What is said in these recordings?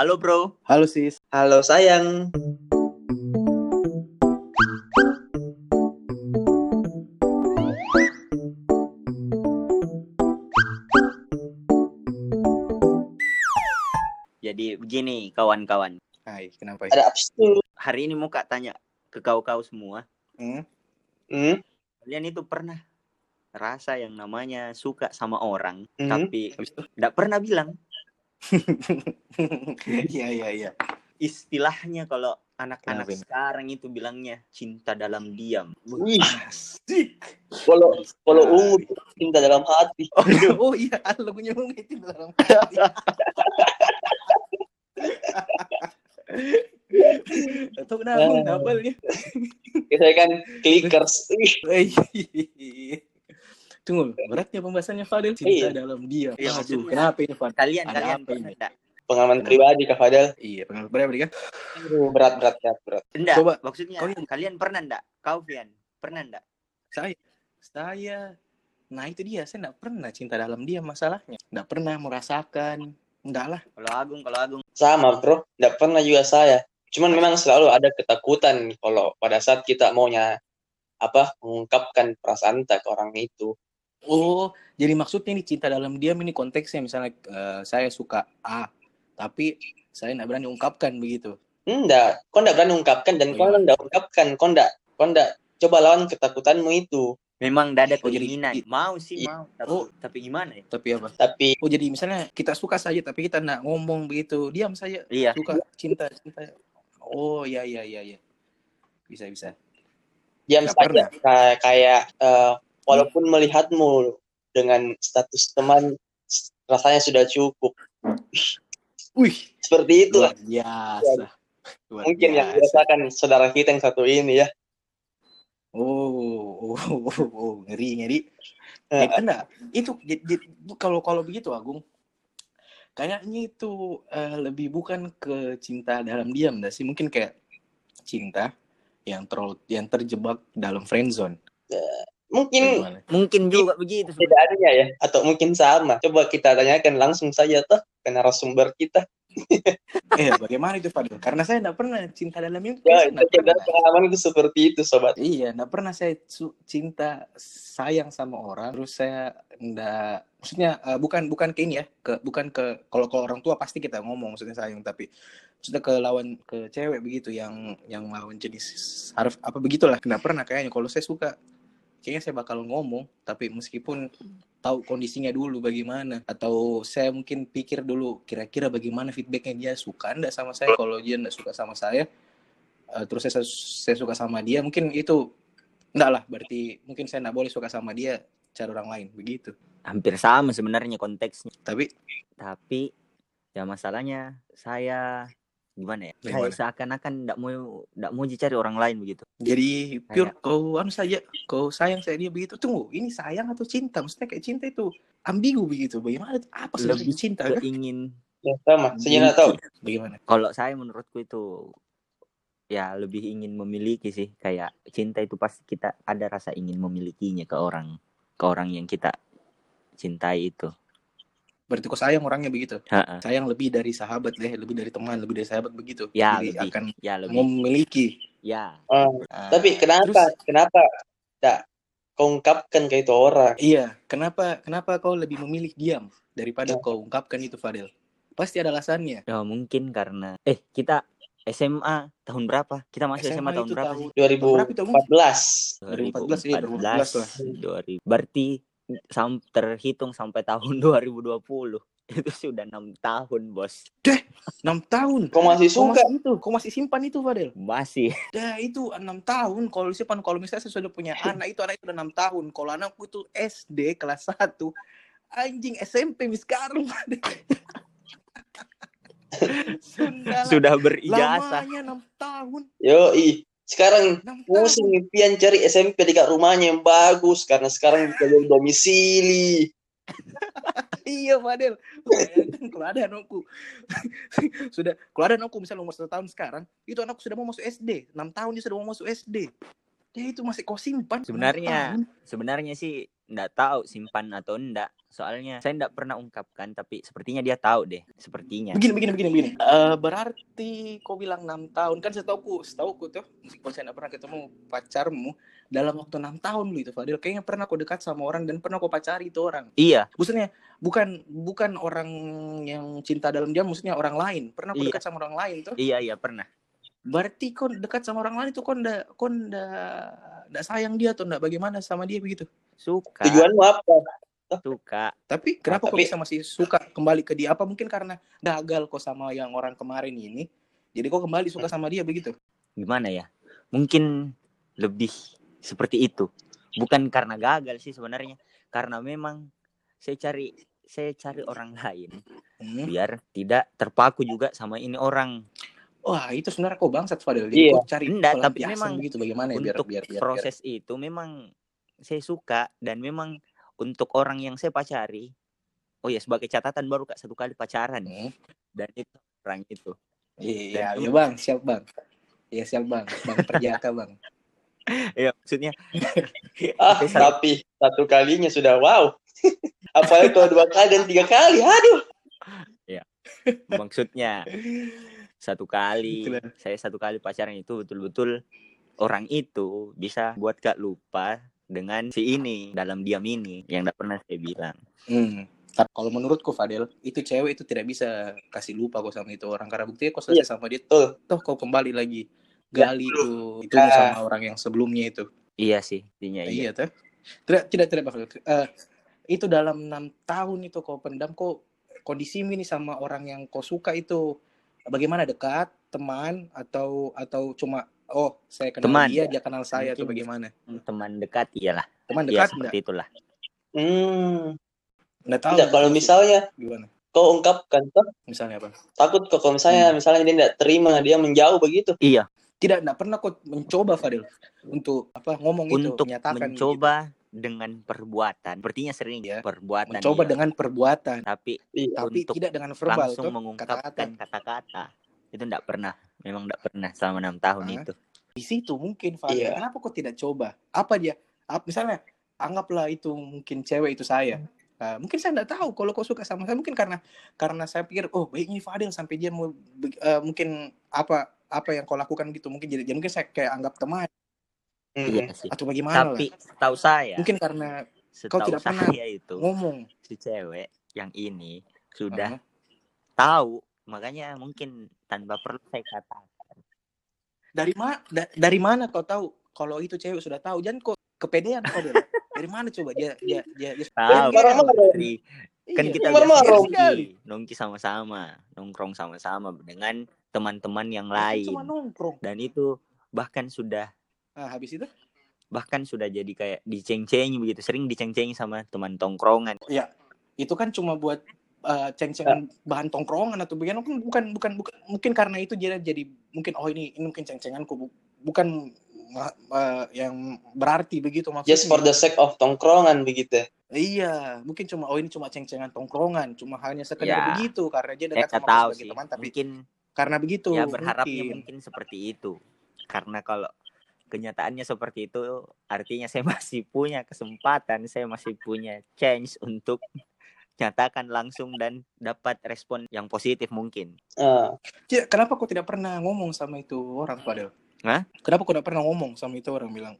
Halo bro. Halo sis. Halo sayang. Jadi begini kawan-kawan. Hai, kenapa? Ada apa sih? Hari ini mau kak tanya ke kau-kau semua. Hmm? Hmm? Kalian itu pernah rasa yang namanya suka sama orang, Mhm. tapi tidak pernah bilang. Iya, iya, iya. Istilahnya kalau anak-anak ini? sekarang itu bilangnya cinta dalam diam. Wih, Asik. kalau kalau ungu tuh cinta dalam hati. Oh iya, ada lagunya Ungu itu dalam hati. Atau kenapa? Nah. Kenapa nih? Saya kan clickers. Tunggu, beratnya pembahasannya Fadil cinta Iya. dalam dia. Iya, Aduh, kenapa ini Fadil? Kalian Ada kalian apa pernah ini? enggak? Pengalaman pribadi Kak Fadel. Iya, pengalaman berapa kan? Berat berat berat berat. Enggak, Coba, maksudnya kau yang- kalian pernah enggak? Kau Fian, pernah enggak? Saya, saya, nah itu dia, saya nggak pernah cinta dalam dia masalahnya. Nggak pernah merasakan, enggak lah. Kalau Agung, kalau Agung. Sama bro, nggak pernah juga saya. Cuman memang selalu ada ketakutan kalau pada saat kita maunya apa mengungkapkan perasaan kita ke orang itu. Oh, jadi maksudnya ini cinta dalam diam ini konteksnya misalnya eh, saya suka A, tapi saya nggak berani ungkapkan begitu. Enggak, kau enggak berani ungkapkan dan kau Iya. enggak ungkapkan, kau enggak, kau enggak coba lawan ketakutanmu itu. Memang tidak ada Oh, jadi- keinginan. Mau sih Iya. mau, tapi, Oh. tapi gimana ya? Tapi apa? Tapi Oh, jadi misalnya kita suka saja tapi kita nggak ngomong begitu, diam saja, Iya. suka cinta cinta. Oh, iya iya iya iya. Bisa bisa. diam saja pernah. kayak, kayak eh, walaupun melihatmu dengan status teman rasanya sudah cukup. Wih, Seperti itu biasa. Luar mungkin yang biasa. dirasakan saudara kita yang satu ini ya. Oh, oh, oh, oh, ngeri ngeri. Enggak, itu kalau kalau begitu Agung, kayaknya itu eh, lebih bukan ke cinta dalam diam dah sih, mungkin kayak cinta yang terlalu yang terjebak dalam friend zone. Mungkin Gimana? Mungkin juga begitu. tidak adanya ya atau mungkin sama. Coba kita tanyakan langsung saja tuh ke narasumber kita. Eh, bagaimana itu Fadil? Karena saya enggak pernah cinta dalam itu. Ya, saya nggak itu pernah. pengalaman itu seperti itu sobat. Iya, enggak pernah saya su- cinta sayang sama orang, terus saya enggak maksudnya eh, bukan bukan ke ini ya, ke bukan ke kalau ke orang tua pasti kita ngomong maksudnya sayang, tapi maksudnya ke lawan ke cewek begitu yang yang lawan jenis harus apa begitulah. Enggak pernah kayaknya kalau saya suka kayaknya saya bakal ngomong, tapi meskipun tahu kondisinya dulu bagaimana atau saya mungkin pikir dulu kira-kira bagaimana feedbacknya dia suka enggak sama saya? Kalau dia enggak suka sama saya eh, terus saya saya suka sama dia mungkin itu enggak lah berarti mungkin saya enggak boleh suka sama dia cari orang lain begitu. Hampir sama sebenarnya konteksnya. tapi Tapi ya masalahnya saya gimana ya? Gimana? Kayak seakan-akan tidak mau tidak mau cari orang lain begitu. jadi pure kau anu saja kau sayang saya dia begitu tunggu ini sayang atau cinta maksudnya kayak cinta itu ambigu begitu bagaimana apa sih Lebih cinta kan? Keingin Ya, sama. Saya tahu. bagaimana kalau saya menurutku itu ya lebih ingin memiliki sih kayak cinta itu pasti kita ada rasa ingin memilikinya ke orang ke orang yang kita cintai itu. Berarti kau sayang orangnya begitu Ha-ha. sayang lebih dari sahabat deh lebih dari teman lebih dari sahabat begitu Ya jadi lebih akan ya lebih memiliki ya Ah, Ah, tapi kenapa? terus- Kenapa tidak kau ungkapkan ke itu orang? Iya, kenapa kenapa kau lebih memilih diam daripada Ya. kau ungkapkan itu Fadil? Pasti ada alasannya. ya mungkin karena eh kita SMA tahun berapa? Kita masih SMA, tahun itu berapa? tahun sih? berapa itu, Bung? 2014. 2014, iya, 2014 lah. 2000. Berarti sam terhitung sampai tahun 2020 itu sudah enam tahun bos 6 tahun. Kau masih Kau suka? masih itu, kau masih simpan itu Fadil. masih Dah itu 6 tahun. Kalau simpan kalau misalnya saya sudah punya anak itu anak itu udah 6 tahun. Kalau anakku itu SD kelas 1 anjing SMP mis sekarang Fadil. sudah, sudah berijazah lamanya 6 tahun. Yo, ih. Sekarang 6 tahun. pusing impian cari SMP dekat rumahnya yang bagus. Karena sekarang bisa domisili. Iya Fadil. Bayangkan kalau ada anakku. Sudah Kalau ada anakku misalnya umur satu tahun sekarang Itu anakku sudah mau masuk SD 6 tahun dia sudah mau masuk SD Ya itu masih kau simpan. Sebenarnya-. Sebenarnya sih nggak tahu simpan atau enggak. Soalnya saya nggak pernah ungkapkan, tapi sepertinya dia tahu deh. Sepertinya. Begini, begini, begini, begini. Eh, berarti kau bilang enam tahun kan setauku, setauku tuh, kalau saya nggak pernah ketemu pacarmu dalam waktu enam tahun lu itu Fadil. Kayaknya pernah kau dekat sama orang dan pernah kau pacari itu orang. Iya, Maksudnya bukan bukan orang yang cinta dalam diam, maksudnya orang lain. Pernah kau Iya. dekat sama orang lain tuh. iya, iya pernah. Berarti kau dekat sama orang lain itu kau ndak kau ndak ndak sayang dia atau ndak bagaimana sama dia begitu. Suka, Tujuanmu apa? suka. Tapi kenapa kau tapi- bisa masih suka kembali ke dia? Apa mungkin karena gagal kau sama yang orang kemarin ini? Jadi kau kembali suka sama dia begitu? Gimana ya? Mungkin lebih seperti itu. Bukan karena gagal sih sebenarnya, karena memang saya cari saya cari orang lain Hmm. biar tidak terpaku juga sama ini orang. Wah itu sebenarnya kau bangsat Fadil. Jadi Iya. kau cari Enggak, tapi memang begitu bagaimana ya biar untuk biar biar, biar. proses itu memang saya suka dan memang untuk orang yang saya pacari oh ya sebagai catatan baru kak satu kali pacaran Hmm. dan itu orang itu Iya, iya bang, siap bang. Iya siap bang, bang perjaka bang. ya maksudnya Ah, Tapi saya- tapi satu kalinya sudah wow. Apalagi kalau dua kali dan tiga kali, aduh. maksudnya satu kali Itulah. saya satu kali pacaran itu betul-betul orang itu bisa buat kak lupa dengan si ini dalam diam ini yang tidak pernah saya bilang Hmm. Kalau menurutku Fadil, itu cewek itu tidak bisa kasih lupa kok sama itu orang karena buktinya kau selesai sama dia, Betul. toh kau kembali lagi gali itu itu Ah. sama orang yang sebelumnya itu. iya sih intinya iya Iya tuh. Tidak tidak tidak Pak Fadil. Eh, itu dalam enam tahun itu kau pendam kok kondisi ini sama orang yang kau suka itu bagaimana dekat teman atau atau cuma oh saya kenal Teman. dia dia kenal saya atau Mungkin. bagaimana teman dekat iyalah teman iya dekat enggak seperti itulah Hmm. enggak tahu Tidak, kalau misalnya gimana kau ungkapkan toh, misalnya apa takut kok kalau Hmm. misalnya misalnya dia tidak terima, dia menjauh begitu. iya tidak enggak pernah kau mencoba Fadil untuk apa ngomong itu untuk menyatakan mencoba dengan perbuatan sepertinya sering ya perbuatan mencoba iya. dengan perbuatan tapi Iya. tapi Untuk tidak dengan verbal langsung mengungkapkan kata-kata itu enggak pernah memang enggak pernah selama enam tahun Hah? itu di situ mungkin Fadil Iya. kenapa kok tidak coba apa dia Ap- misalnya anggaplah itu mungkin cewek itu saya Nah, mungkin saya tidak tahu kalau kau suka sama saya mungkin karena karena saya pikir oh baik ini Fadil sampai dia mau eh, mungkin apa apa yang kau lakukan gitu mungkin jadi, jadi mungkin saya kayak anggap teman Hmm. Iya sih. Atau bagaimana tapi lah setahu saya mungkin karena setahu tidak pernah saya itu ngomong. si cewek yang ini sudah Ah. tahu. Makanya mungkin tanpa perlu saya katakan. Dari mana dari mana kau tahu kalau itu cewek sudah tahu? Jangan kok kepedean Fadil dari mana coba? Dia dia dia, dia tahu dari kan Iya. kita Marah-marah. biasa nongki nongki sama-sama nongkrong sama-sama dengan teman-teman yang lain. cuma nongkrong. Dan itu bahkan sudah nah habis itu bahkan sudah jadi kayak diceng-cengi begitu sering diceng-cengi sama teman tongkrongan ya itu kan cuma buat uh, ceng-cengan bahan tongkrongan atau bagaimana bukan bukan bukan bukan mungkin karena itu jadi jadi mungkin oh ini ini mungkin ceng-cenganku Bu- bukan uh, yang berarti begitu maksudnya Just for the sake of tongkrongan begitu. iya mungkin cuma oh ini cuma ceng-cengan tongkrongan cuma hanya sekedar Ya. begitu karena dia dekat nggak sama tahu sebagai sih teman tapi mungkin karena begitu ya berharapnya mungkin. mungkin seperti itu karena kalau kenyataannya seperti itu artinya saya masih punya kesempatan saya masih punya chance untuk nyatakan langsung dan dapat respon yang positif mungkin Ah, Ya, kenapa kau tidak pernah ngomong sama itu orang Fadel? Hah? Kenapa kau tidak pernah ngomong sama itu orang bilang,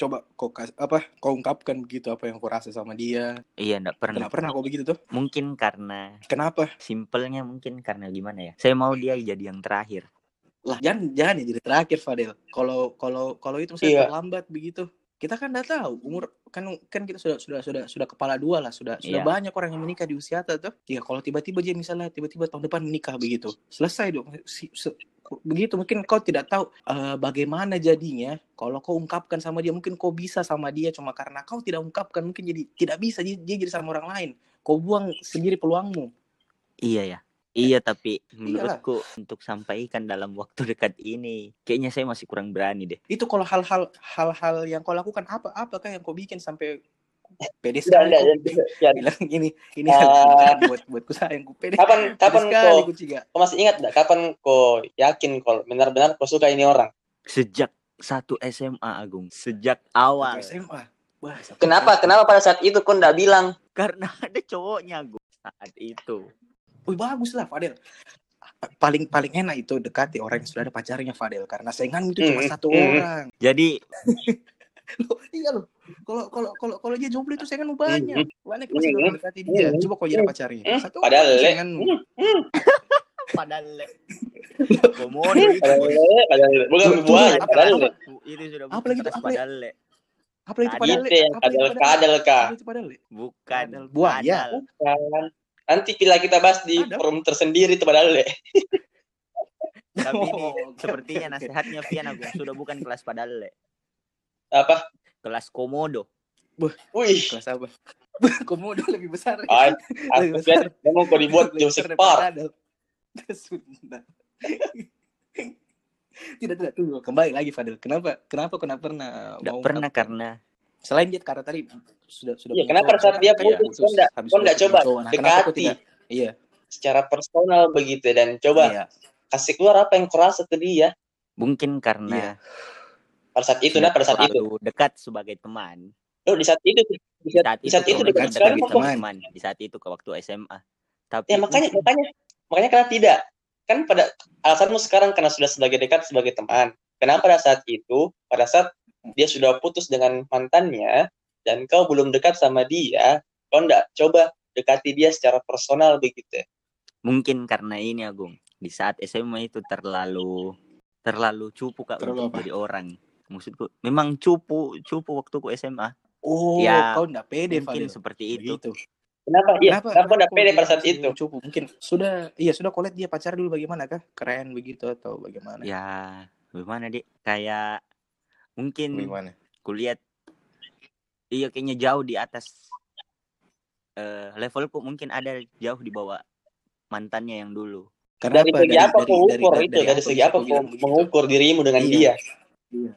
coba kau kas- apa kau ungkapkan begitu apa yang kau rasa sama dia? iya enggak pernah Kenapa pernah kau begitu tuh? mungkin karena Kenapa? simpelnya mungkin karena gimana ya saya mau dia jadi yang terakhir Lah jangan jangan ya jadi terakhir Fadel. Kalau kalau kalau itu misalnya Iya. terlambat begitu, kita kan tidak tahu umur kan kan kita sudah sudah sudah sudah kepala dua lah sudah sudah Iya. banyak orang yang menikah di usia tuh. Ya kalau tiba-tiba dia misalnya tiba-tiba tahun depan menikah begitu, selesai dong. Si- se- begitu mungkin kau tidak tahu eh, bagaimana jadinya kalau kau ungkapkan sama dia mungkin kau bisa sama dia cuma karena kau tidak ungkapkan mungkin jadi tidak bisa dia, dia jadi sama orang lain kau buang sendiri peluangmu iya ya iya tapi Iyalah. menurutku untuk sampaikan dalam waktu dekat ini kayaknya saya masih kurang berani deh itu kalau hal-hal hal-hal yang kau lakukan apa apakah yang kau bikin sampai pede Tidak, sekali tidak, tidak, tidak. bilang ini ini Ah. bukan buat buatku sayang ku pede Kapan pede kapan kau kau masih ingat enggak kapan kau yakin kalau benar-benar kau suka ini orang? sejak satu SMA Agung sejak awal Waktu SMA. Wah, satu Kenapa? SMA. Kenapa pada saat itu kau nggak bilang? karena ada cowoknya Agung saat itu. Wih, bagus lah Fadel. Paling paling enak itu dekati orang yang sudah ada pacarnya Fadel karena sainganmu itu cuma Hmm, satu hmm. orang. Jadi Loh, iya loh. Kalau kalau kalau kalau dia jomblo itu sainganmu banyak. Banyak yang masih belum mendekati dia. Coba kau jadi pacarnya. Hmm. Satu Padahal orang le. sainganmu. Padahal komodo itu Padahal le, le. Bukan apa- padahal le. itu sudah Apa lagi tuh? keras Apa lagi? padahal le. Apa itu padahal? Itu yang Apa itu kadal padahal? kadal kah? Apa itu padahal? Le? bukan Padahal buaya. Padahal. Nanti bila kita bahas di Ada. forum tersendiri itu padahal le. tapi ini Oh, oke, sepertinya nasihatnya Vian Agung sudah bukan kelas padahal le. Apa? kelas komodo Wih. Kelas apa? Komodo lebih besar. Ay, Lebih aku lihat memang kau dibuat besar Park. Sunda. tidak tidak tunggu kembali lagi Fadil kenapa kenapa kenapa pernah Nggak mau pernah karena selain dia karena tadi sudah sudah Iya, punya kenapa saat dia putus, kau nggak- habis kau nggak putus coba. Nah, dekati. tidak iya Secara personal begitu dan coba iya kasih keluar apa yang kau rasa ke dia mungkin Iya. karena pada saat itu nah pada saat itu. dekat sebagai teman Oh, di saat itu di saat, di saat itu itu dekat dekat sebagai kok. teman. di saat itu ke waktu SMA tapi Ya makanya makanya makanya karena tidak kan pada alasanmu sekarang karena sudah sebagai dekat sebagai teman. Kenapa pada saat itu pada saat dia sudah putus dengan mantannya dan kau belum dekat sama dia, kau nggak coba dekati dia secara personal begitu. mungkin karena ini Agung di saat SMA itu terlalu terlalu cupu kak Terlalu untuk apa? jadi orang maksudku memang cupu cupu waktu ku SMA oh Ya, kau nggak pede mungkin Fadil seperti itu Begitu. Kenapa? Iya, kenapa, kau pede pada saat itu? cukup mungkin sudah iya sudah kau lihat dia pacar dulu bagaimana kah keren begitu atau bagaimana ya gimana dek kayak mungkin bagaimana kulihat iya kayaknya jauh di atas eh levelku mungkin ada jauh di bawah mantannya yang dulu Dari segi apa kau ukur itu? Dari segi apa kau mengukur dirimu dengan Iya. dia? Iya.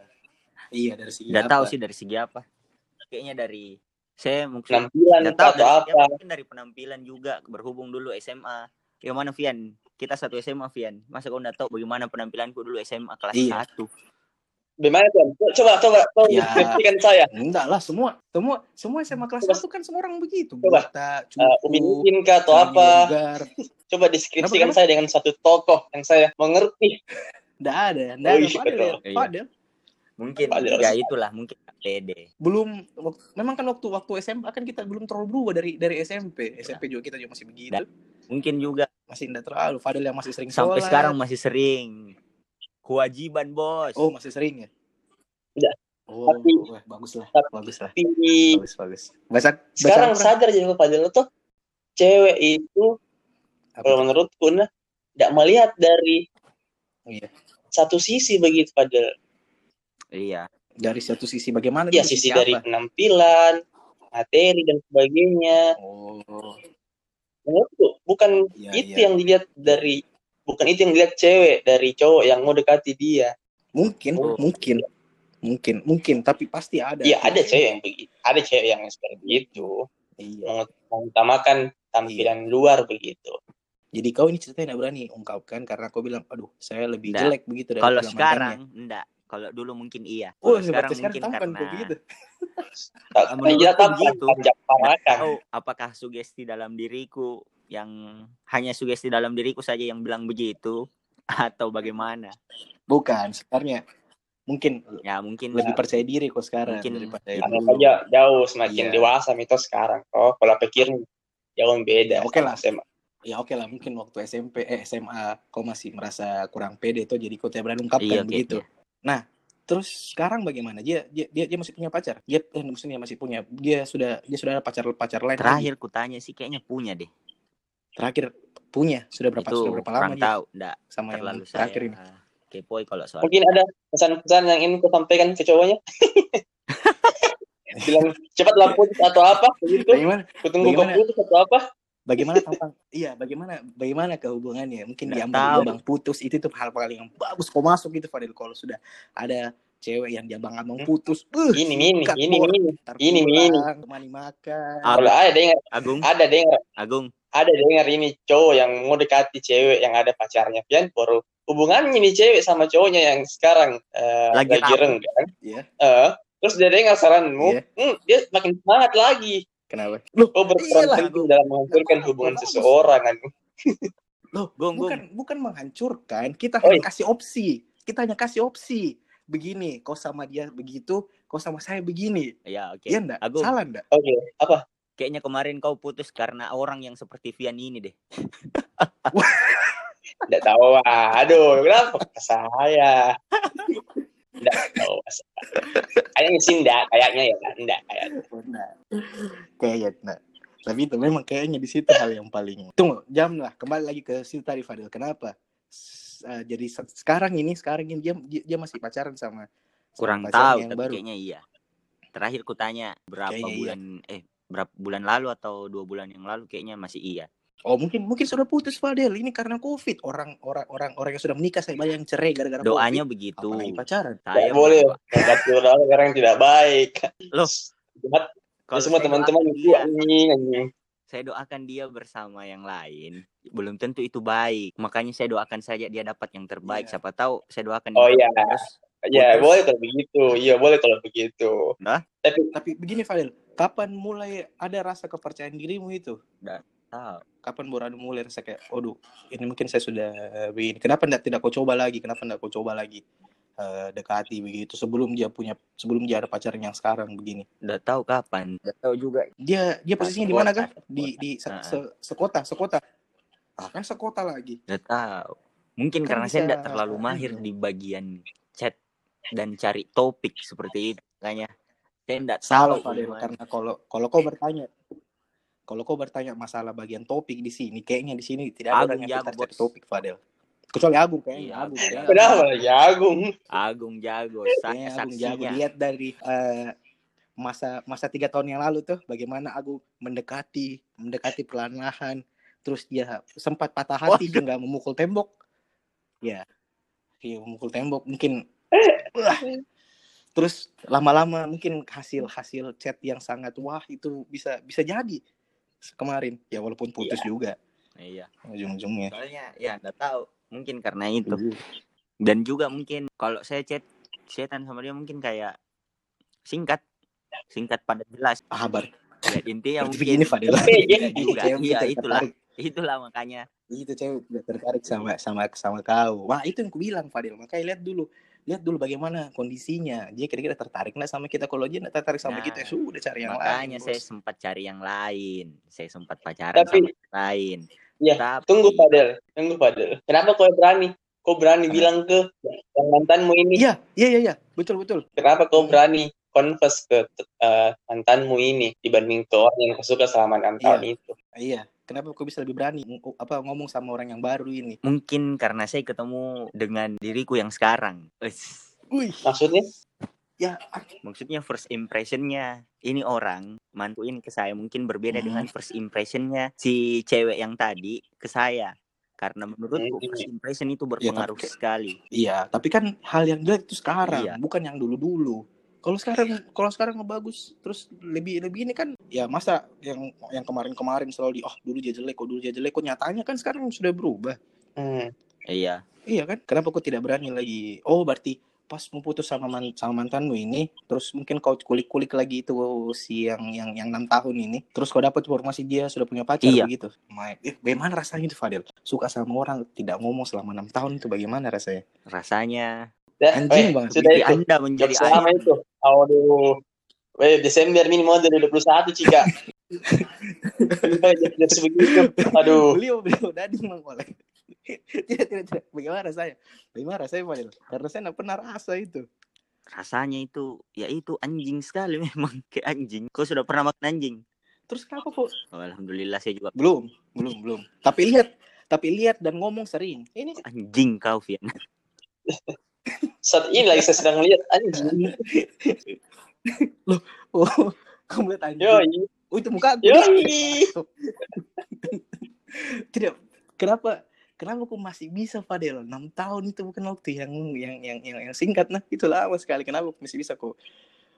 Iya dari segi nggak apa? tahu sih dari segi apa kayaknya dari saya mungkin Penampilan nggak tahu atau dari apa? mungkin dari penampilan juga berhubung dulu SMA yang mana Vian kita satu SMA Vian masa kau nggak tahu bagaimana penampilanku dulu SMA kelas Iya. 1 Bagaimana tuan? Coba coba kau Ya. saya. Enggak lah semua semua semua SMA kelas Coba. satu kan semua orang begitu. Coba. Buta, Uh, cukup, Ipin kah atau apa? Coba deskripsikan Kenapa, saya dengan satu tokoh yang saya mengerti. Nggak ada, nggak Oh, ada iya, Fadel. betul. ya. Fadel. mungkin Padahal. ya itulah mungkin pede Belum wak- memang kan waktu waktu SMA kan kita belum terlalu berubah dari dari SMP. SMP juga kita juga masih begitu. mungkin juga Masih enggak terlalu. Fadel yang masih sering sampai sholat. sekarang masih sering kewajiban bos Oh, masih sering ya? Enggak. Oh, Tapi- wah, bagus lah. tapi- Bagus lah. Tapi Bagus, bagus. Baca sekarang Al-Quran. sadar jadi Fadil tuh cewek itu Apa kalau menurutku nah tidak melihat dari Iya. satu sisi begitu Fadil. iya Dari satu sisi bagaimana? Ya dulu? sisi apa? dari penampilan, materi dan sebagainya. Oh, Menurutku bukan Iya, itu iya. yang dilihat dari bukan itu yang dilihat cewek dari cowok yang mau dekati dia. mungkin, Oh. mungkin, mungkin, mungkin. Tapi pasti ada. Iya ada cewek yang begitu, ada cewek yang seperti itu Iya. meng- mengutamakan tampilan luar begitu. Jadi kau ini ceritanya berani ungkapkan karena kau bilang, aduh, saya lebih Nggak. jelek begitu dari kalau mantannya." sekarang enggak kalau dulu mungkin iya Oh, kalau sekarang sekarang mungkin karena kau begitu. Tampan, begitu. oh apakah sugesti dalam diriku yang hanya sugesti dalam diriku saja yang bilang begitu atau bagaimana Bukan, sebenarnya mungkin ya mungkin lebih percaya diri kok sekarang Mungkin daripada itu jauh semakin Iya. dewasa mitos sekarang. Oh, pola pikirnya jauh beda. Ya, oke lah. SMA. Ya oke lah, mungkin waktu SMP, eh SMA, kau masih merasa kurang pede tuh, jadi kau tidak berani ungkapkan Iya, begitu. iya. Nah, terus sekarang bagaimana? Dia dia dia, dia masih punya pacar? Dia eh, maksudnya masih punya. Dia sudah dia sudah ada pacar pacar lain. lagi? terakhir kutanya sih kayaknya punya deh terakhir punya sudah berapa itu sudah berapa lama tahu enggak sama yang terakhir ini? kepoi kalau soal Mungkin ada pesan-pesan yang ingin kau sampaikan ke cowoknya. Bilang cepatlah putus atau apa begitu. Bagaimana? Kutunggu kau Bagaimana? putus atau apa. Bagaimana tampang? iya, bagaimana bagaimana kehubungannya? Mungkin Nggak diambang tahu. diambang putus itu tuh hal paling yang bagus kau masuk gitu Fadil kalau sudah ada cewek yang diambang-ambang Hmm. putus. Uh, Ini ini ini ini. Ini, pulang, temani makan. Ah. Kalau ada dengar, Agung ada dengar, Agung ada dengar ini cowok yang mau dekati cewek yang ada pacarnya, pian baru hubungannya nih cewek sama cowoknya yang sekarang eh, Lagi lagi, renggang. Iya. Eh, terus dia dengar saranmu, Iya. hmm, dia makin semangat lagi. Kenapa? Loh, Kau berperan Iyalah. penting dalam menghancurkan hubungan seseorang kan. loh, Gong, gong. bukan bukan menghancurkan. Kita Oh, hanya iya. kasih opsi. Kita hanya kasih opsi. Begini, kau sama dia begitu, kau sama saya begini. Ya, oke. Iya enggak? Agung. Salah enggak? Oke, apa? Kayaknya kemarin kau putus karena orang yang seperti Vian ini deh. Tidak tahu. ah. Aduh, kenapa ke saya? Tidak tahu. Kayaknya sih enggak, kayaknya ya, enggak kayaknya. Kayaknya. Tapi itu memang kayaknya di situ hal yang paling. Tunggu, jam lah. Kembali lagi ke situ tadi Fadil. Kenapa? S- eh, jadi se- sekarang ini, sekarang ini dia dia, masih pacaran sama, Kurang tahu yang tapi baru. kayaknya iya. Terakhir ku tanya berapa Kayaknya iya. bulan eh berapa bulan lalu atau dua bulan yang lalu kayaknya masih iya. Oh mungkin mungkin sudah putus Fadil. Ini karena COVID. Orang orang orang orang yang sudah menikah saya banyak yang cerai gara-gara Doanya COVID. begitu. Apalagi pacaran. Tidak Saya boleh. berdoa- Mengatakan orang tidak baik. Loh, Jahat. kalau semua teman-teman itu dia, anjing, anjing. saya doakan dia bersama yang lain belum tentu itu baik makanya saya doakan saja dia dapat yang terbaik Iya. siapa tahu saya doakan Oh, iya. terus Ya, boleh kalau begitu. Iya, boleh kalau begitu. Nah. Tapi Tapi begini Fadil, kapan mulai ada rasa kepercayaan dirimu itu? tahu Kapan baru mulai rasa kayak, aduh, ini mungkin saya sudah begini. Kenapa tidak tidak kau coba lagi? Kenapa tidak kau coba lagi eh, dekati begitu sebelum dia punya sebelum dia ada pacaran yang sekarang begini? udah tahu kapan udah tahu juga Dia dia posisinya di mana kah? Di di se, se- sekota sekota. Ah, kan sekota lagi. udah tahu mungkin Kan karena saya bisa- tidak terlalu mahir iya. di bagian chat dan cari topik seperti itu makanya saya tidak Salah gimana. karena kalau kalau kau bertanya kalau kau bertanya masalah bagian topik di sini, kayaknya di sini tidak ada Agung yang jago, pintar cari topik, Fadil. Kecuali Agung kayaknya, Iya, Agung. Ya. kenapa lagi Agung? Agung jago sa- Kayaknya Agung jago. Lihat dari eh, masa masa tiga tahun yang lalu tuh, bagaimana Agung mendekati, mendekati perlahan-lahan, terus dia sempat patah hati, dia nggak memukul tembok. Ya, dia memukul tembok, mungkin. Wah. Terus lama-lama mungkin hasil hasil chat yang sangat wah itu bisa bisa jadi kemarin. Ya walaupun putus juga. Iya. Ujung-ujungnya. Soalnya ya nggak tahu. Mungkin karena itu. Dan juga mungkin kalau saya chat chatan sama dia mungkin kayak singkat. Singkat pada jelas. Kabar? Ya intinya mungkin begini Fadil. Iya juga. Iya tidak itulah. Itulah makanya. Itu cewek tertarik sama sama sama kau. Wah itu yang ku bilang Fadil. Makanya lihat dulu lihat dulu bagaimana kondisinya dia kira-kira tertarik nggak sama kita kalau dia tertarik sama Nah, kita ya sudah cari yang makanya lain saya bos. sempat cari yang lain saya sempat pacaran Tapi- sama yang lain Ya, Tapi- Tunggu Fadel, tunggu Fadel. Kenapa kau berani? Kau berani bilang ke yang mantanmu ini? iya iya iya iya betul betul Kenapa kau berani confess ke eh, mantanmu ini dibanding ke orang yang kau suka selama enam Iya. tahun itu? iya kenapa kau bisa lebih berani ng- apa ngomong sama orang yang baru ini mungkin karena saya ketemu dengan diriku yang sekarang. Wih, Maksudnya? ya maksudnya first impressionnya ini orang mantu ini ke saya mungkin berbeda Hmm. dengan first impressionnya si cewek yang tadi ke saya karena menurutku Hmm. first impression itu berpengaruh tapi- sekali Iya, tapi kan hal yang jelek itu sekarang, Iya. bukan yang dulu-dulu. Kalau sekarang, kalau sekarang ngebagus, terus lebih lebih ini kan, ya masa yang yang kemarin-kemarin selalu di, oh dulu dia jelek, kok dulu dia jelek, kok nyatanya kan sekarang sudah berubah. Hmm. iya Iya kan? Kenapa kau tidak berani lagi? Oh berarti pas mau putus sama man, sama mantanmu ini, terus mungkin kau kulik-kulik lagi itu si yang yang yang enam tahun ini, terus kau dapat informasi dia sudah punya pacar Iya. begitu. My, eh, bagaimana rasanya itu Fadil? Suka sama orang tidak ngomong selama enam tahun itu bagaimana rasanya? rasanya Dah, Anjing eh, banget. Sudah jadi itu. anda menjadi Jok selama itu. Aduh. Weh, Desember ini mau dari 21, Cika. Jok sebegitu. Aduh. beliau beliau dading mang oleh tidak tidak tidak bagaimana rasanya bagaimana rasanya Fadil karena saya nggak pernah rasa itu rasanya itu ya itu anjing sekali memang kayak anjing kau sudah pernah makan anjing terus kenapa kok oh, alhamdulillah saya juga belum belum belum tapi lihat tapi lihat dan ngomong sering ini anjing kau Fian Saat ini lagi saya sedang lihat anjing. oh kamu lihat anjing? Yoi. oh itu muka aku. Yoi. tidak kenapa? Kenapa kok masih bisa Fadil 6 tahun itu bukan waktu yang yang yang yang, yang singkat. Nah itu lama sekali. Kenapa kok masih bisa kok?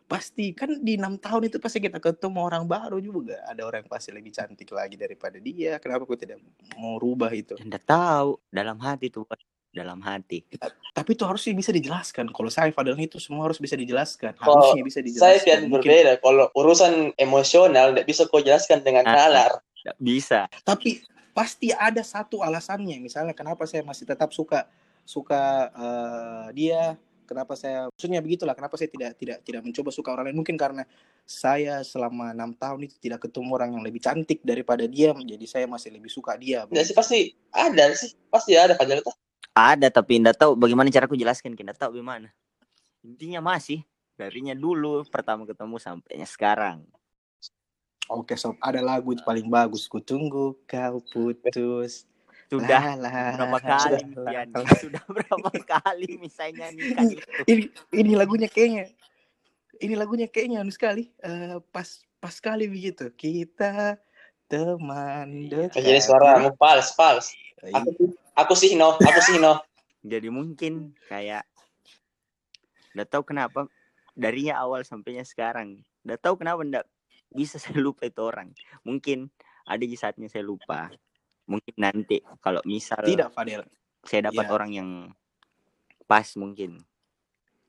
Pasti kan di enam tahun itu pasti kita ketemu orang baru juga. Ada orang yang pasti lebih cantik lagi daripada dia. Kenapa kok tidak mau rubah itu? Anda tahu dalam hati tuh dalam hati. Tapi itu harusnya bisa dijelaskan. Kalau saya Fadel itu semua harus bisa dijelaskan. Kalau Harusnya bisa Saya dijelaskan. pian Mungkin- berbeda. Kalau urusan emosional tidak bisa kau jelaskan dengan Ah. nalar. Nggak bisa. Tapi pasti ada satu alasannya. Misalnya kenapa saya masih tetap suka suka eh, dia. Kenapa saya maksudnya begitulah. Kenapa saya tidak tidak tidak mencoba suka orang lain? Mungkin karena saya selama enam tahun itu tidak ketemu orang yang lebih cantik daripada dia. Jadi saya masih lebih suka dia. Tidak sih pasti ada sih. Pasti ada tuh. Ada tapi nggak tahu bagaimana cara aku jelaskan, nggak tahu gimana. Intinya masih darinya dulu pertama ketemu sampainya sekarang. Oke sob, ada lagu itu paling bagus. Ku tunggu kau putus. Sudah La, la, berapa kali la, Pian? la. Sudah berapa kali misalnya itu. Ini ini lagunya kayaknya ini lagunya kayaknya anu sekali eh, pas pas sekali begitu. Kita teman dekat. Jadi suaramu fals, fals. Aku, aku sih no, aku sih no. Jadi mungkin kayak nggak tahu kenapa darinya awal sampainya sekarang. Nggak tahu kenapa nggak bisa saya lupa itu orang. Mungkin ada di saatnya saya lupa. Mungkin nanti kalau misal Tidak Fadel. saya dapat Iya. orang yang pas mungkin.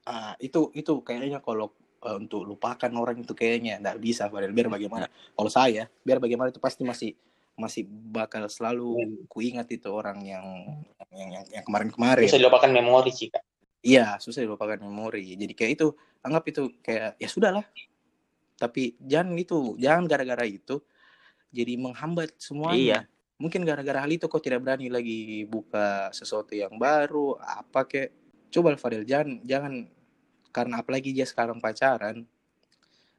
Ah, itu itu kayaknya kalau eh, untuk lupakan orang itu kayaknya nggak bisa Fadel. Biar bagaimana? Kalau saya, biar bagaimana itu pasti masih masih bakal selalu kuingat itu orang yang yang yang, yang kemarin-kemarin. Bisa dilupakan memori Cika. Iya, susah dilupakan memori. Jadi kayak itu, anggap itu kayak ya sudahlah. Tapi jangan itu, jangan gara-gara itu jadi menghambat semuanya. Iya. Mungkin gara-gara hal itu kok tidak berani lagi buka sesuatu yang baru, apa kayak coba Fadel jangan jangan karena apalagi dia sekarang pacaran.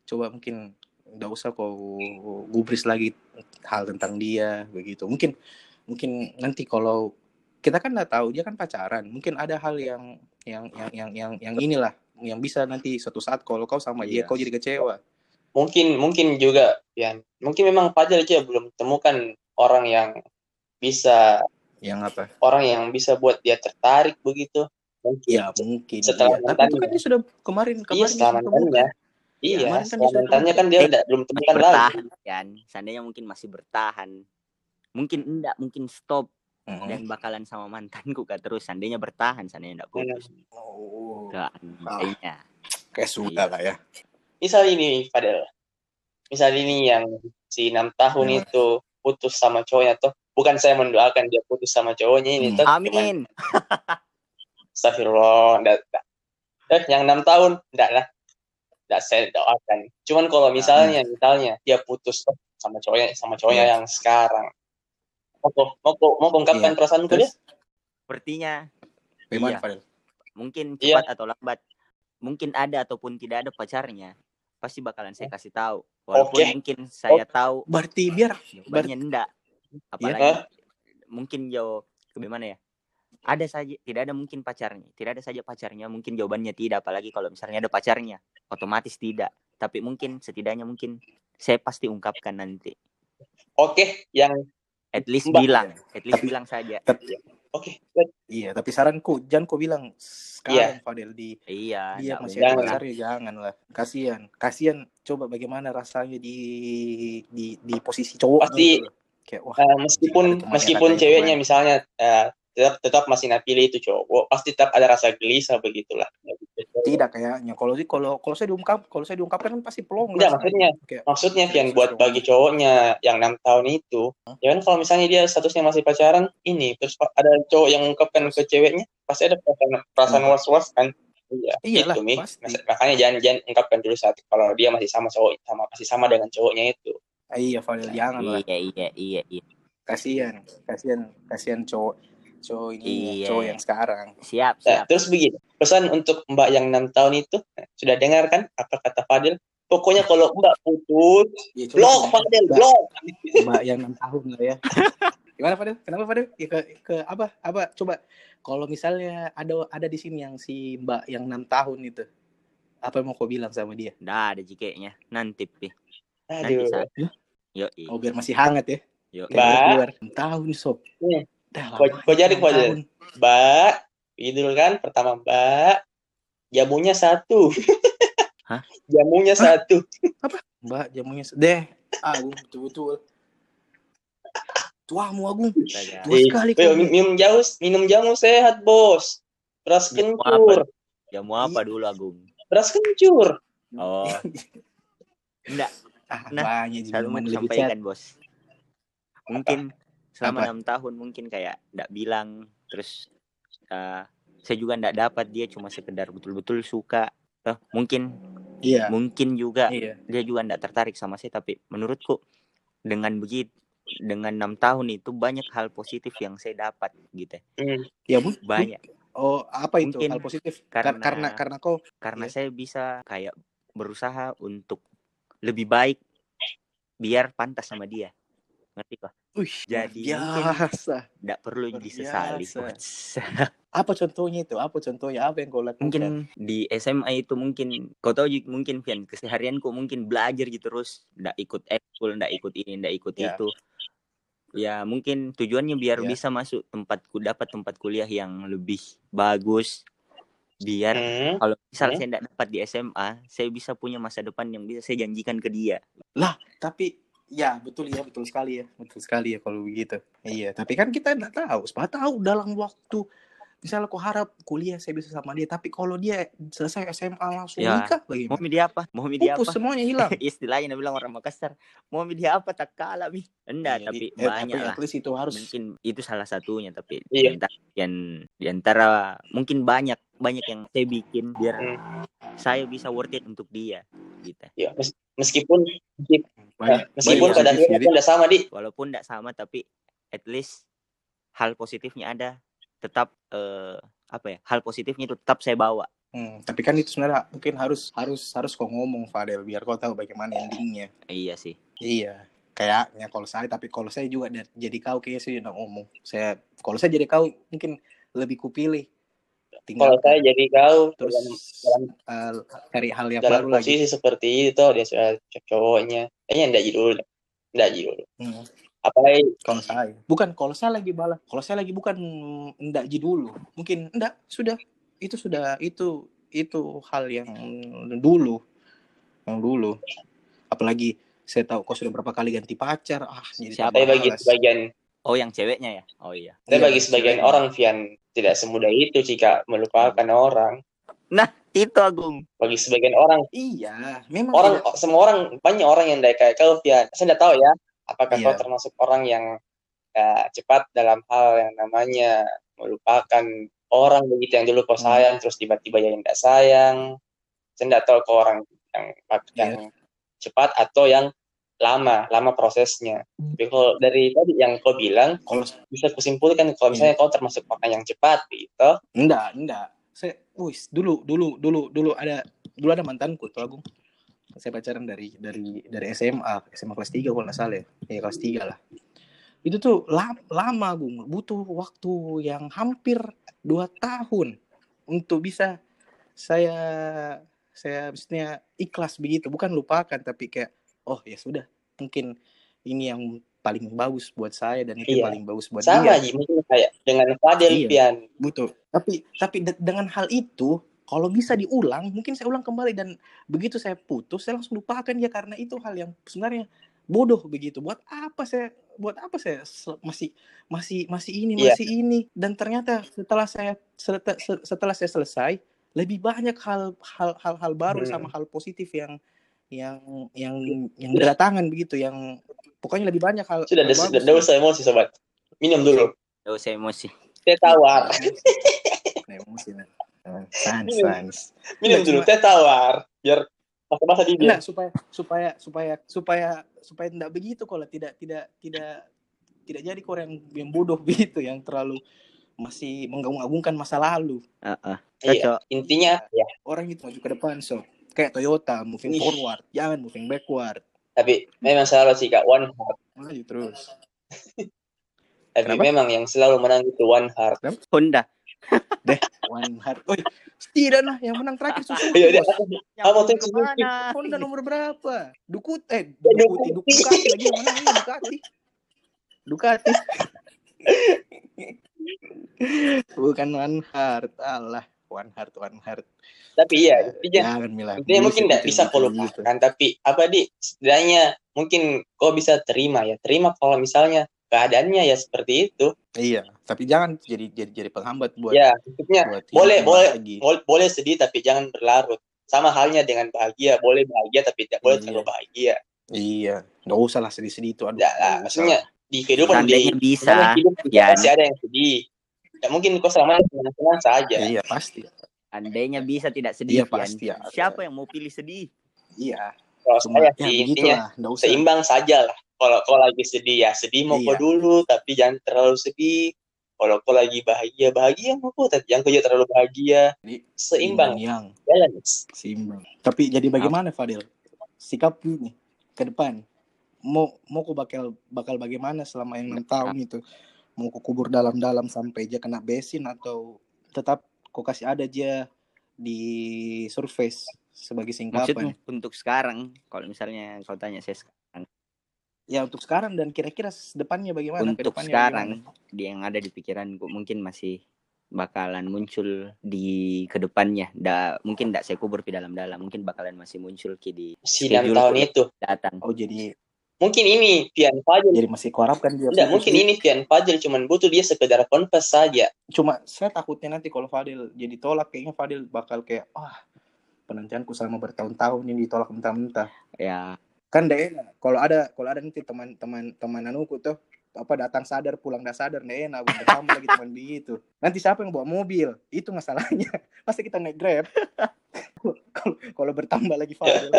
Coba mungkin nggak usah kau gubris lagi hal tentang dia begitu. Mungkin mungkin nanti kalau kita kan nggak tahu dia kan pacaran, mungkin ada hal yang yang yang yang yang, yang inilah yang bisa nanti suatu saat kalau kau sama dia Iya. kau jadi kecewa. Mungkin mungkin juga Pian. Mungkin memang Fadil aja belum temukan orang yang bisa Yang apa? orang yang bisa buat dia tertarik begitu. Mungkin. Ya mungkin. Setelah iya. Tapi kan dia sudah kemarin Iya, kemarin setelah sudah mantannya. Iya, kemarin kan kan dia udah belum temukan lagi. bertahan kan. Seandainya mungkin masih bertahan. Mungkin enggak, mungkin stop Mhm. dan bakalan sama mantanku kak terus seandainya bertahan seandainya enggak putus. Oh, Enggak, kayaknya. kayak sudah lah ya. Misal ini Fadil. Misal ini yang si enam tahun itu putus sama cowoknya tuh. Bukan saya mendoakan dia putus sama cowoknya ini Hmm. tuh. cuman Amin. Astagfirullah, enggak, enggak. Eh, yang enam tahun, enggak lah. Enggak saya doakan. Cuman kalau misalnya, misalnya dia putus sama cowoknya, sama cowoknya Iya. yang sekarang. Mau kok- mau kok- mau ungkapkan Iya. perasaan dia? Sepertinya bagaimana Iya. Mungkin Iya. cepat atau lambat mungkin ada ataupun tidak ada pacarnya pasti bakalan saya kasih tahu walaupun Oke. mungkin saya tahu Berarti biar jawabannya enggak apalagi Iya. mungkin jauh gimana ya ada saja tidak ada mungkin pacarnya tidak ada saja pacarnya mungkin jawabannya tidak apalagi kalau misalnya ada pacarnya otomatis tidak tapi mungkin setidaknya mungkin saya pasti ungkapkan nanti Oke, yang at least Mbak. bilang at least Tapi- bilang saja oke. iya, tapi saranku jangan kau bilang sekarang Fadel di iya dia masih usah. ada Jangan. pacarnya jangan lah. Kasihan. Kasihan coba bagaimana rasanya di di di posisi cowok Pasti- gitu. Kayak wah, Eh, meskipun meskipun ceweknya misalnya eh, tetap tetap masih napilih itu cowok, pasti tetap ada rasa gelisah begitulah. tidak kayaknya. Kalau sih kalau kalau saya diungkap kalau saya diungkapkan kan pasti pelong. Enggak, maksudnya Kayak, maksudnya yang buat bagi cowoknya yang enam tahun itu, ya kan kalau misalnya dia statusnya masih pacaran, ini terus ada cowok yang ungkapkan ke ceweknya, pasti ada perasaan perasaan Hmm. was-was kan. Iya, Iyalah, itu Mi. pasti. Makanya jangan jangan ungkapkan dulu saat kalau dia masih sama cowok sama masih sama dengan cowoknya itu. ah, iya Fadel jangan lah. iya iya iya iya Kasihan, kasihan, kasihan cowok cowok ini Iya. cowok yang sekarang. siap Nah, siap terus begini, pesan untuk Mbak yang enam tahun itu nah, sudah dengar kan apa kata Fadil? Pokoknya kalau Mbak putus, Ya, coba blok Fadil, Mbak- blok. Mbak yang enam tahun lah ya. Gimana Fadil? Kenapa Fadil? Ya, ke, ke apa? Apa? Coba kalau misalnya ada ada di sini yang si Mbak yang enam tahun itu, apa yang mau kau bilang sama dia? Nggak ada jikeknya nanti pi nanti Aduh. saat yo Oh biar masih hangat ya. yo enam tahun sob. Iya. Dah Kau- ya, jadi kau jadi. Mbak, itu dulu kan pertama Mbak, jamunya satu. Hah? Jamunya satu. Mbak jamunya se- deh. Ah, betul betul. tuamu Agung tua sekali mi- minum jamu, minum jamu sehat, Bos. Beras Jamu kencur. Mau apa dulu Agung? Beras kencur. Oh, enggak. ah, Nah, banyak Satu mau bos. Mungkin selama enam tahun mungkin kayak enggak bilang terus eh, saya juga enggak dapat dia cuma sekedar betul-betul suka. Eh, mungkin iya. mungkin juga iya. dia juga enggak tertarik sama saya tapi menurutku dengan begitu dengan enam tahun itu banyak hal positif yang saya dapat gitu. Hmm. ya bu banyak. oh apa itu Mungkin hal positif? Kar- karena- karena karena kau karena Iya. saya bisa kayak berusaha untuk lebih baik biar pantas sama dia. Ngerti kok Wih, Jadi biasa. enggak perlu disesali. Apa contohnya itu? Apa contohnya? Apa yang kau lakukan? mungkin di SMA itu mungkin kau tahu juga mungkin Vian keseharianku mungkin belajar gitu terus ndak ikut ekskul ndak ikut ini ndak ikut Ya. itu ya mungkin tujuannya biar Ya. bisa masuk tempatku dapat tempat kuliah yang lebih bagus biar Hmm. kalau misal Hmm. saya ndak dapat di SMA saya bisa punya masa depan yang bisa saya janjikan ke dia Tapi ya betul ya betul sekali ya betul sekali ya kalau begitu. Iya. Tapi kan kita nggak tahu. Siapa tahu dalam waktu misalnya kau harap kuliah saya bisa sama dia, tapi kalau dia selesai SMA langsung Ya. nikah mau bagaimana? mi dia apa mau dia Pupus apa semuanya hilang. istilahnya bilang orang Makassar mau mi dia apa tak kalah mi enggak Iya, tapi eh, banyak tapi lah at least itu harus mungkin itu salah satunya tapi di antara, yang di antara mungkin banyak banyak yang saya bikin biar Hmm. saya bisa worth it untuk dia gitu Ya, mes- meskipun banyak. meskipun banyak pada positif. akhirnya Jadi, udah sama di walaupun tidak sama tapi at least hal positifnya ada tetap eh, apa ya hal positifnya itu tetap saya bawa hmm, tapi kan itu sebenarnya mungkin harus harus harus kau ngomong Fadel biar kau tahu bagaimana endingnya. iya sih Iya, kayaknya kalau saya tapi kalau saya juga jadi kau kayaknya saya udah ngomong. Saya kalau saya jadi kau mungkin lebih kupilih. kalau saya jadi kau terus dalam, dalam, uh, cari hal yang dalam baru lagi. posisi seperti itu dia sudah cowoknya kayaknya enggak dulu enggak dulu Hmm, apalagi kalau saya bukan kalau saya lagi balas. Kalau saya lagi bukan ndak ji dulu. Mungkin ndak sudah. Itu sudah itu itu hal yang dulu. Yang dulu. Apalagi saya tahu kau sudah berapa kali ganti pacar. Ah, jadi Siapa? tambah bagi sebagian? Oh yang ceweknya ya? Oh iya. Tapi Iya, bagi sebagian ceweknya. orang Vian. Tidak semudah itu jika melupakan orang. Itu Agung. Bagi sebagian orang. Iya, memang orang tidak- semua orang banyak orang yang dari kayak kau Vian. Saya tidak tahu ya apakah Iya. kau termasuk orang yang ya, cepat dalam hal yang namanya melupakan orang begitu yang dulu kau Hmm. sayang terus tiba-tiba yang tidak sayang saya tidak tahu kau orang yang Iya. yang cepat atau yang lama lama prosesnya tapi kalau dari tadi yang kau bilang kalau bisa kusimpulkan kalau misalnya kau termasuk orang yang cepat gitu Enggak, enggak. Saya, wis, dulu, dulu, dulu, dulu ada, dulu ada mantanku tuh Agung. Saya pacaran dari dari dari SMA, SMA kelas 3 kalau nggak salah ya. Ya kelas 3 lah. Itu tuh lama, lama Agung, butuh waktu yang hampir dua tahun untuk bisa saya saya maksudnya ikhlas begitu, bukan lupakan tapi kayak oh ya sudah, mungkin ini yang paling bagus buat saya dan itu Iya. paling bagus buat sama dia. Mungkin kayak dengan Fadel Iya. Pian Betul. Tapi tapi de- dengan hal itu kalau bisa diulang, mungkin saya ulang kembali dan begitu saya putus, saya langsung lupakan dia karena itu hal yang sebenarnya bodoh begitu. Buat apa saya buat apa saya masih masih masih ini Iya. masih ini dan ternyata setelah saya setelah, saya selesai lebih banyak hal hal hal, hal baru Hmm. sama hal positif yang yang yang yang berdatangan begitu yang pokoknya lebih banyak hal sudah hal ada bagus sudah usah emosi sobat minum dulu oh saya emosi teh tawar emosi nah. Nah, sans Minum. sans minum dulu teh tawar biar masa-masa di dia Enggak, supaya supaya supaya supaya supaya tidak begitu kalau tidak tidak tidak tidak jadi kau yang yang bodoh begitu yang terlalu masih mengagungkan masa lalu. Heeh. iya Cocok. intinya ya? Orang itu maju ke depan so. Kayak Toyota moving Ih. forward. Jangan moving backward. Tapi memang selalu sih kak. One heart. Maju terus. Tapi Kenapa? memang yang selalu menang itu one heart. Honda one heart Oi, tidak lah yang menang terakhir Suzuki iya dia bos. Apa tuh Suzuki? mana? Honda nomor berapa? Dukut eh. Dukuti Ducati lagi yang menang ini Ducati Ducati bukan one heart Allah one heart one heart tapi iya intinya jangan. bilang intinya mungkin tidak bisa kau gitu. lupakan tapi apa di? Setidaknya mungkin kau bisa terima ya. Terima kalau misalnya keadaannya ya seperti itu. Iya, tapi jangan jadi jadi jadi penghambat buat ya, maksudnya buat boleh boleh lagi. boleh boleh sedih tapi jangan berlarut. Sama halnya dengan bahagia, boleh bahagia tapi tidak boleh Iya. terlalu bahagia. Iya, nggak usah lah sedih-sedih itu. Aduh, Tidak lah, maksudnya di kehidupan di Seandainya bisa, kita Yan. pasti ada yang sedih. Ya mungkin kau selama ini senang-senang saja. Iya pasti. andainya bisa tidak sedih. Iya, pasti ya. Siapa yang mau pilih sedih? Iya. Kalau saya ya sih intinya seimbang saja lah. Kalau kau lagi sedih ya sedih mau kau Iya. dulu, tapi jangan terlalu sedih. Kalau kau lagi bahagia bahagia mau kau, tapi jangan kau juga terlalu bahagia. Jadi, Seimbang, yang balance. seimbang. Tapi jadi bagaimana Fadil? Sikap ini ke depan. Mau mau kau bakal bakal bagaimana selama yang enam tahun itu? Mau kau kubur dalam-dalam sampai dia kena besin atau tetap kau kasih ada aja di surface sebagai singkapan? Untuk sekarang, kalau misalnya kau tanya saya sekarang, Ya untuk sekarang dan kira-kira depannya bagaimana? untuk Ke depannya sekarang bagaimana? yang ada di pikiranku mungkin masih bakalan muncul di ke depannya. Da, mungkin tidak saya kubur di dalam-dalam, mungkin bakalan masih muncul ki di Si enam Schedule tahun itu. datang. Oh jadi Mungkin ini Pian Fajr. jadi masih kuharapkan dia. Tidak, mungkin ini Pian Fajr cuman butuh dia sekedar confess saja. cuma saya takutnya nanti kalau Fadil jadi tolak kayaknya Fadil bakal kayak ah penantianku selama bertahun-tahun ini ditolak mentah-mentah Ya, kan deh kalau ada kalau ada nanti teman-teman teman anuku tuh apa datang sadar pulang dah sadar deh enak bertambah lagi teman begitu nanti siapa yang bawa mobil? Itu masalahnya. Masa kita naik grab? Kalau kalau bertambah lagi Fadil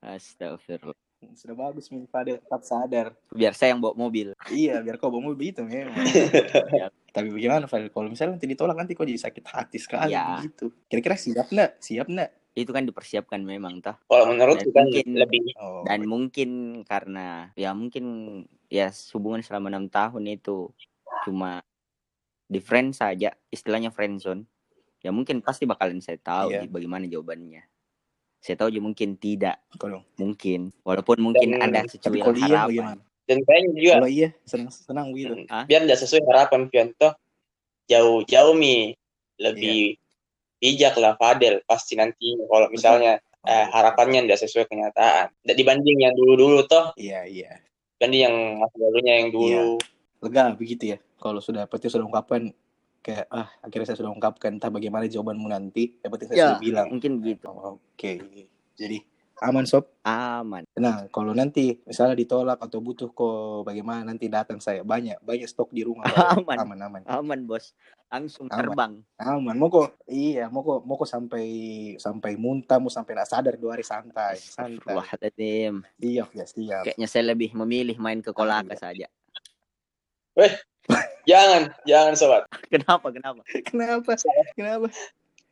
astagfirullah. sudah bagus nih Fadil. Tetap sadar. Biar saya yang bawa mobil. iya biar kau bawa mobil itu memang. Tapi bagaimana Fadil? Kalau misalnya nanti ditolak nanti kau jadi sakit hati sekali Ya. gitu. Kira-kira siap nggak? Siap nggak Itu kan dipersiapkan memang toh. Kalau menurutku Dan kan mungkin- lebih oh, Dan mungkin karena ya mungkin ya hubungan selama enam tahun itu cuma di friend saja, istilahnya friendzone. Ya mungkin pasti bakalan saya tahu Iya. nih bagaimana jawabannya. Saya tahu juga mungkin tidak, kalau mungkin. Walaupun mungkin Dan- ada secuil kalau iya harapan. bagaimana dan kayaknya juga kalau iya senang senang gitu biar tidak sesuai harapan Pian toh jauh-jauh mi lebih bijak lah Fadel pasti nanti kalau misalnya eh, harapannya tidak sesuai kenyataan. Tidak dibanding yang dulu-dulu toh, iya iya. Dibanding yang masa lalunya yang dulu. lega begitu ya. Kalau sudah berarti sudah ungkapan kayak ah akhirnya saya sudah ungkapkan entah bagaimana jawabanmu nanti. Yang penting saya Ya, sudah bilang. mungkin gitu. Oh, oke. Jadi aman sob Aman. nah kalau nanti misalnya ditolak atau butuh kok bagaimana nanti datang saya banyak banyak stok di rumah. Aman. aman aman Aman, Bos. Langsung Aman. terbang. aman mau kok iya mau kok mau kok sampai sampai muntah mau sampai nak sadar dua hari santai santai Astagfirullahaladzim. iya ya siap Kayaknya saya lebih memilih main ke Kolaka saja. Jangan, jangan sobat. kenapa Kenapa? Kenapa? kenapa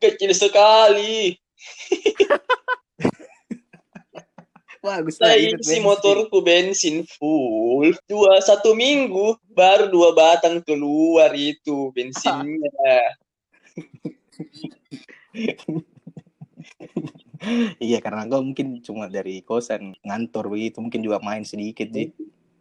Kecil sekali. Bagus lah Saya isi bensin. motorku bensin full. Dua satu minggu baru dua batang keluar itu bensinnya. iya karena kau mungkin cuma dari kosan ngantor begitu mungkin juga main sedikit sih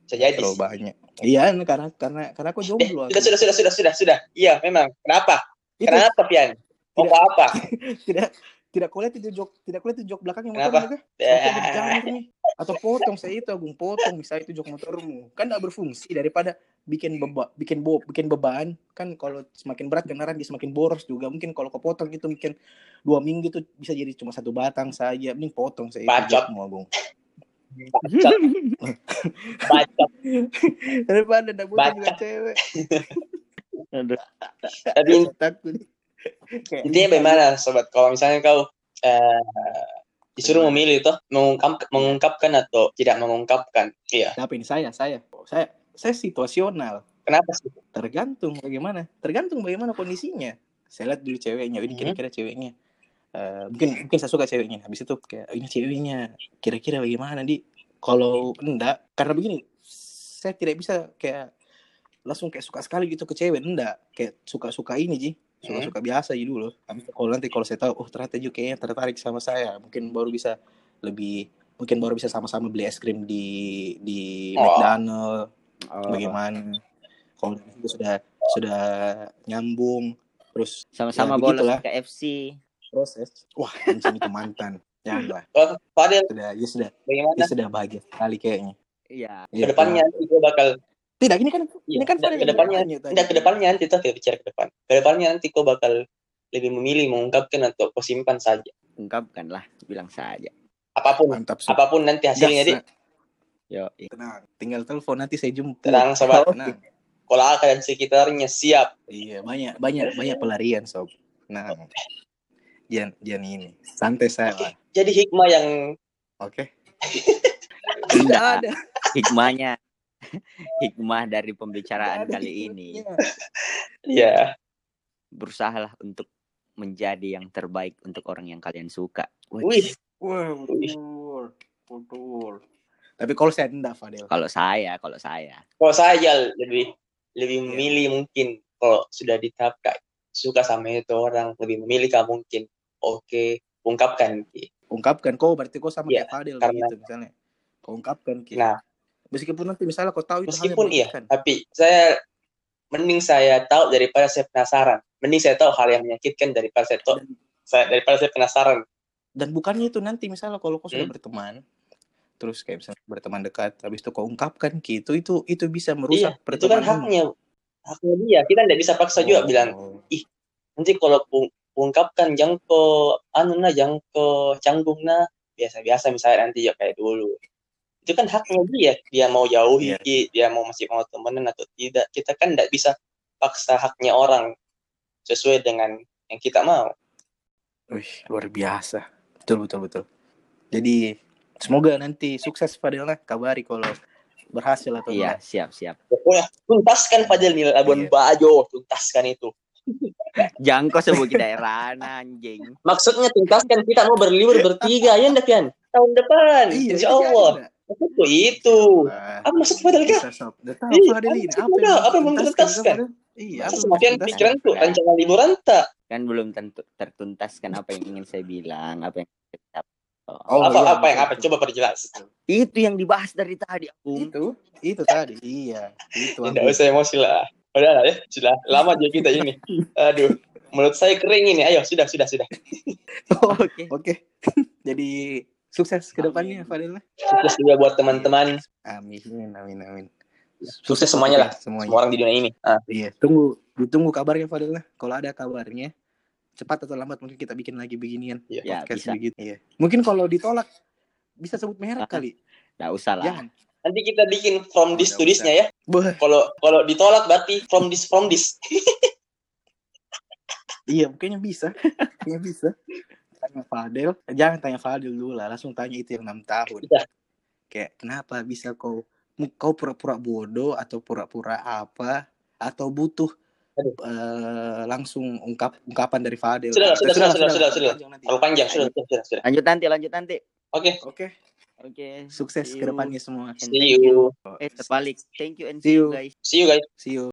Bisa jadi. terlalu banyak iya karena karena karena kau Eh, jomblo sudah, sudah, sudah, sudah, sudah, sudah. Iya, memang. Kenapa? itu Kenapa, Pian? Mau apa? tidak tidak kulihat itu jok tidak kulihat itu jok? Saya jadi jamur nih. Atau potong saya itu agung potong misalnya itu jok motormu kan tidak berfungsi daripada bikin beba bikin bo bikin beban kan kalau semakin berat kendaraan dia semakin boros juga mungkin kalau kau potong itu mungkin dua minggu itu bisa jadi cuma satu batang saja mending potong saya itu Bacot. jokmu agung Bacot. Bacot. daripada tidak butuh cewek Aduh. Tapi takut intinya bagaimana, sobat? Kalau misalnya kau eh, disuruh memilih tuh mengungkap, mengungkapkan atau tidak mengungkapkan, iya. Siapa ini saya saya saya saya situasional. Kenapa sih? tergantung bagaimana. Tergantung bagaimana kondisinya. Saya lihat dulu ceweknya ini Mhm. kira-kira ceweknya. Eh, mungkin mungkin saya suka ceweknya. Habis itu kayak ini ceweknya. Kira-kira bagaimana di? Kalau enggak karena begini saya tidak bisa kayak langsung kayak suka sekali gitu ke cewek. Enggak. Kayak suka-suka ini ji suka-suka biasa aja dulu. Habis itu kalau nanti kalau saya tahu oh ternyata juga kayaknya tertarik sama saya. Mungkin baru bisa lebih mungkin baru bisa sama-sama beli es krim di di Oh. McDonald. Oh, bagaimana? Kalau itu sudah sudah nyambung. Terus Sama-sama Ya, bolos ke FC. proses wah anjing itu mantan. Janganlah Oh, sudah ya sudah. Bagaimana? ya sudah bahagia sekali kayaknya. Iya. ya, Ke depannya kau bakal Tidak, ini kan Iya, ini kan ke depannya. Tidak, ke depannya nanti kita tidak bicara ke depan. Ke depannya nanti kau bakal lebih memilih mengungkapkan atau kau simpan saja. Ungkapkanlah, bilang saja. Apa pun, Mantap, Sob. apa pun nanti hasilnya, Dik. Yo, Tenang, tinggal telepon nanti saya jemput. Tenang, sobat. Tenang. Kalau dan sekitarnya siap. Iya, banyak banyak banyak pelarian, sob. Nah, jangan jangan ini. Santai saya, Oke. lah. Jadi hikmah yang Oke. Tidak ada. hikmahnya. Hikmah dari pembicaraan kali ini. ya Berusahalah untuk menjadi yang terbaik untuk orang yang kalian suka. Wih, betul. Betul. Tapi kalau saya enggak, Fadil. Kalau saya, kalau saya. kalau saya lebih lebih Iya. memilih mungkin kalau sudah di tahap kayak suka sama itu orang lebih memilih kamu mungkin oke ungkapkan Ki. Ungkapkan kau berarti kau sama Iya, kayak Fadil karena- gitu misalnya. Kau ungkapkan, Ki. Nah, Meskipun nanti misalnya kau tahu itu hal yang meskipun iya menyakitkan. tapi saya mending saya tahu daripada saya penasaran mending saya tahu hal yang menyakitkan daripada saya tahu Dan, saya daripada saya penasaran dan bukannya itu nanti misalnya kalau kau sudah Hmm. berteman terus kayak misalnya berteman dekat habis itu kau ungkapkan gitu itu itu bisa iya merusak itu kan haknya haknya dia kita tidak bisa paksa juga bilang Oh. nanti kalau pu- ungkapkan jangan ke anu nah jangan ke canggung nah biasa-biasa misalnya nanti ya kayak dulu itu kan haknya dia dia mau jauhi Iya. Ki, dia mau masih mau temenan atau tidak kita kan tidak bisa paksa haknya orang sesuai dengan yang kita mau Wih, luar biasa. Betul, betul, betul. Jadi, semoga nanti sukses Fadil lah. Kabari kalau berhasil atau Iya, enggak. siap, siap. pokoknya tuntaskan Fadil nih Iya. Labuan Bajo tuntaskan itu Jangan kau sebut daerah anjing. maksudnya tuntaskan kita mau berlibur bertiga ya ndak Yan tahun depan Iya, insya itu Allah jadi, itu itu apa maksud Fadil kah Iya, Fadil ini. maksud Apa yang? Fadil? Iya, semakin pikiran tuh rancangan liburan tak Kan belum tentu tertuntaskan apa yang ingin saya bilang, apa yang kita Oh, apa iya, apa yang betul, apa coba perjelas Itu yang dibahas dari tadi, Agung. Itu, itu tadi. Iya, itu. tidak aku. usah emosi lah udah lah ya sudah lama juga kita ini aduh mulut saya kering ini ayo sudah sudah sudah Oke. Oke. Jadi sukses ke depannya Amin. Fadil. sukses juga buat teman-teman Amin, amin, amin. sukses semuanya lah Semuanya. semua orang di dunia ini ah, Iya, tunggu ditunggu kabarnya Fadil lah. Kalau ada kabarnya, cepat atau lambat mungkin kita bikin lagi beginian iya. Ya, podcast bisa. begitu. Iya. Mungkin kalau ditolak bisa sebut merek Ah. kali. Nggak usah lah. Jangan. nanti kita bikin from this to this-nya ya Boh, kalau kalau ditolak berarti from this from this iya, mungkin bisa. Kayaknya bisa. Tanya Fadil. Eh, Jangan tanya Fadil dulu lah, langsung tanya itu yang enam tahun. Iya. Kayak kenapa bisa kau kau pura-pura bodoh atau pura-pura apa atau butuh eh, langsung ungkap ungkapan dari Fadil. Sudah, Ah, sudah, sudah, sudah, sudah, sudah. Kalau panjang sudah sudah. Lanjut nanti, lanjut nanti. oke Oke, Oke. sukses See ke you. depannya semua. And see thank you Eh, terbalik. Thank you and See see you. you guys. see you guys See you.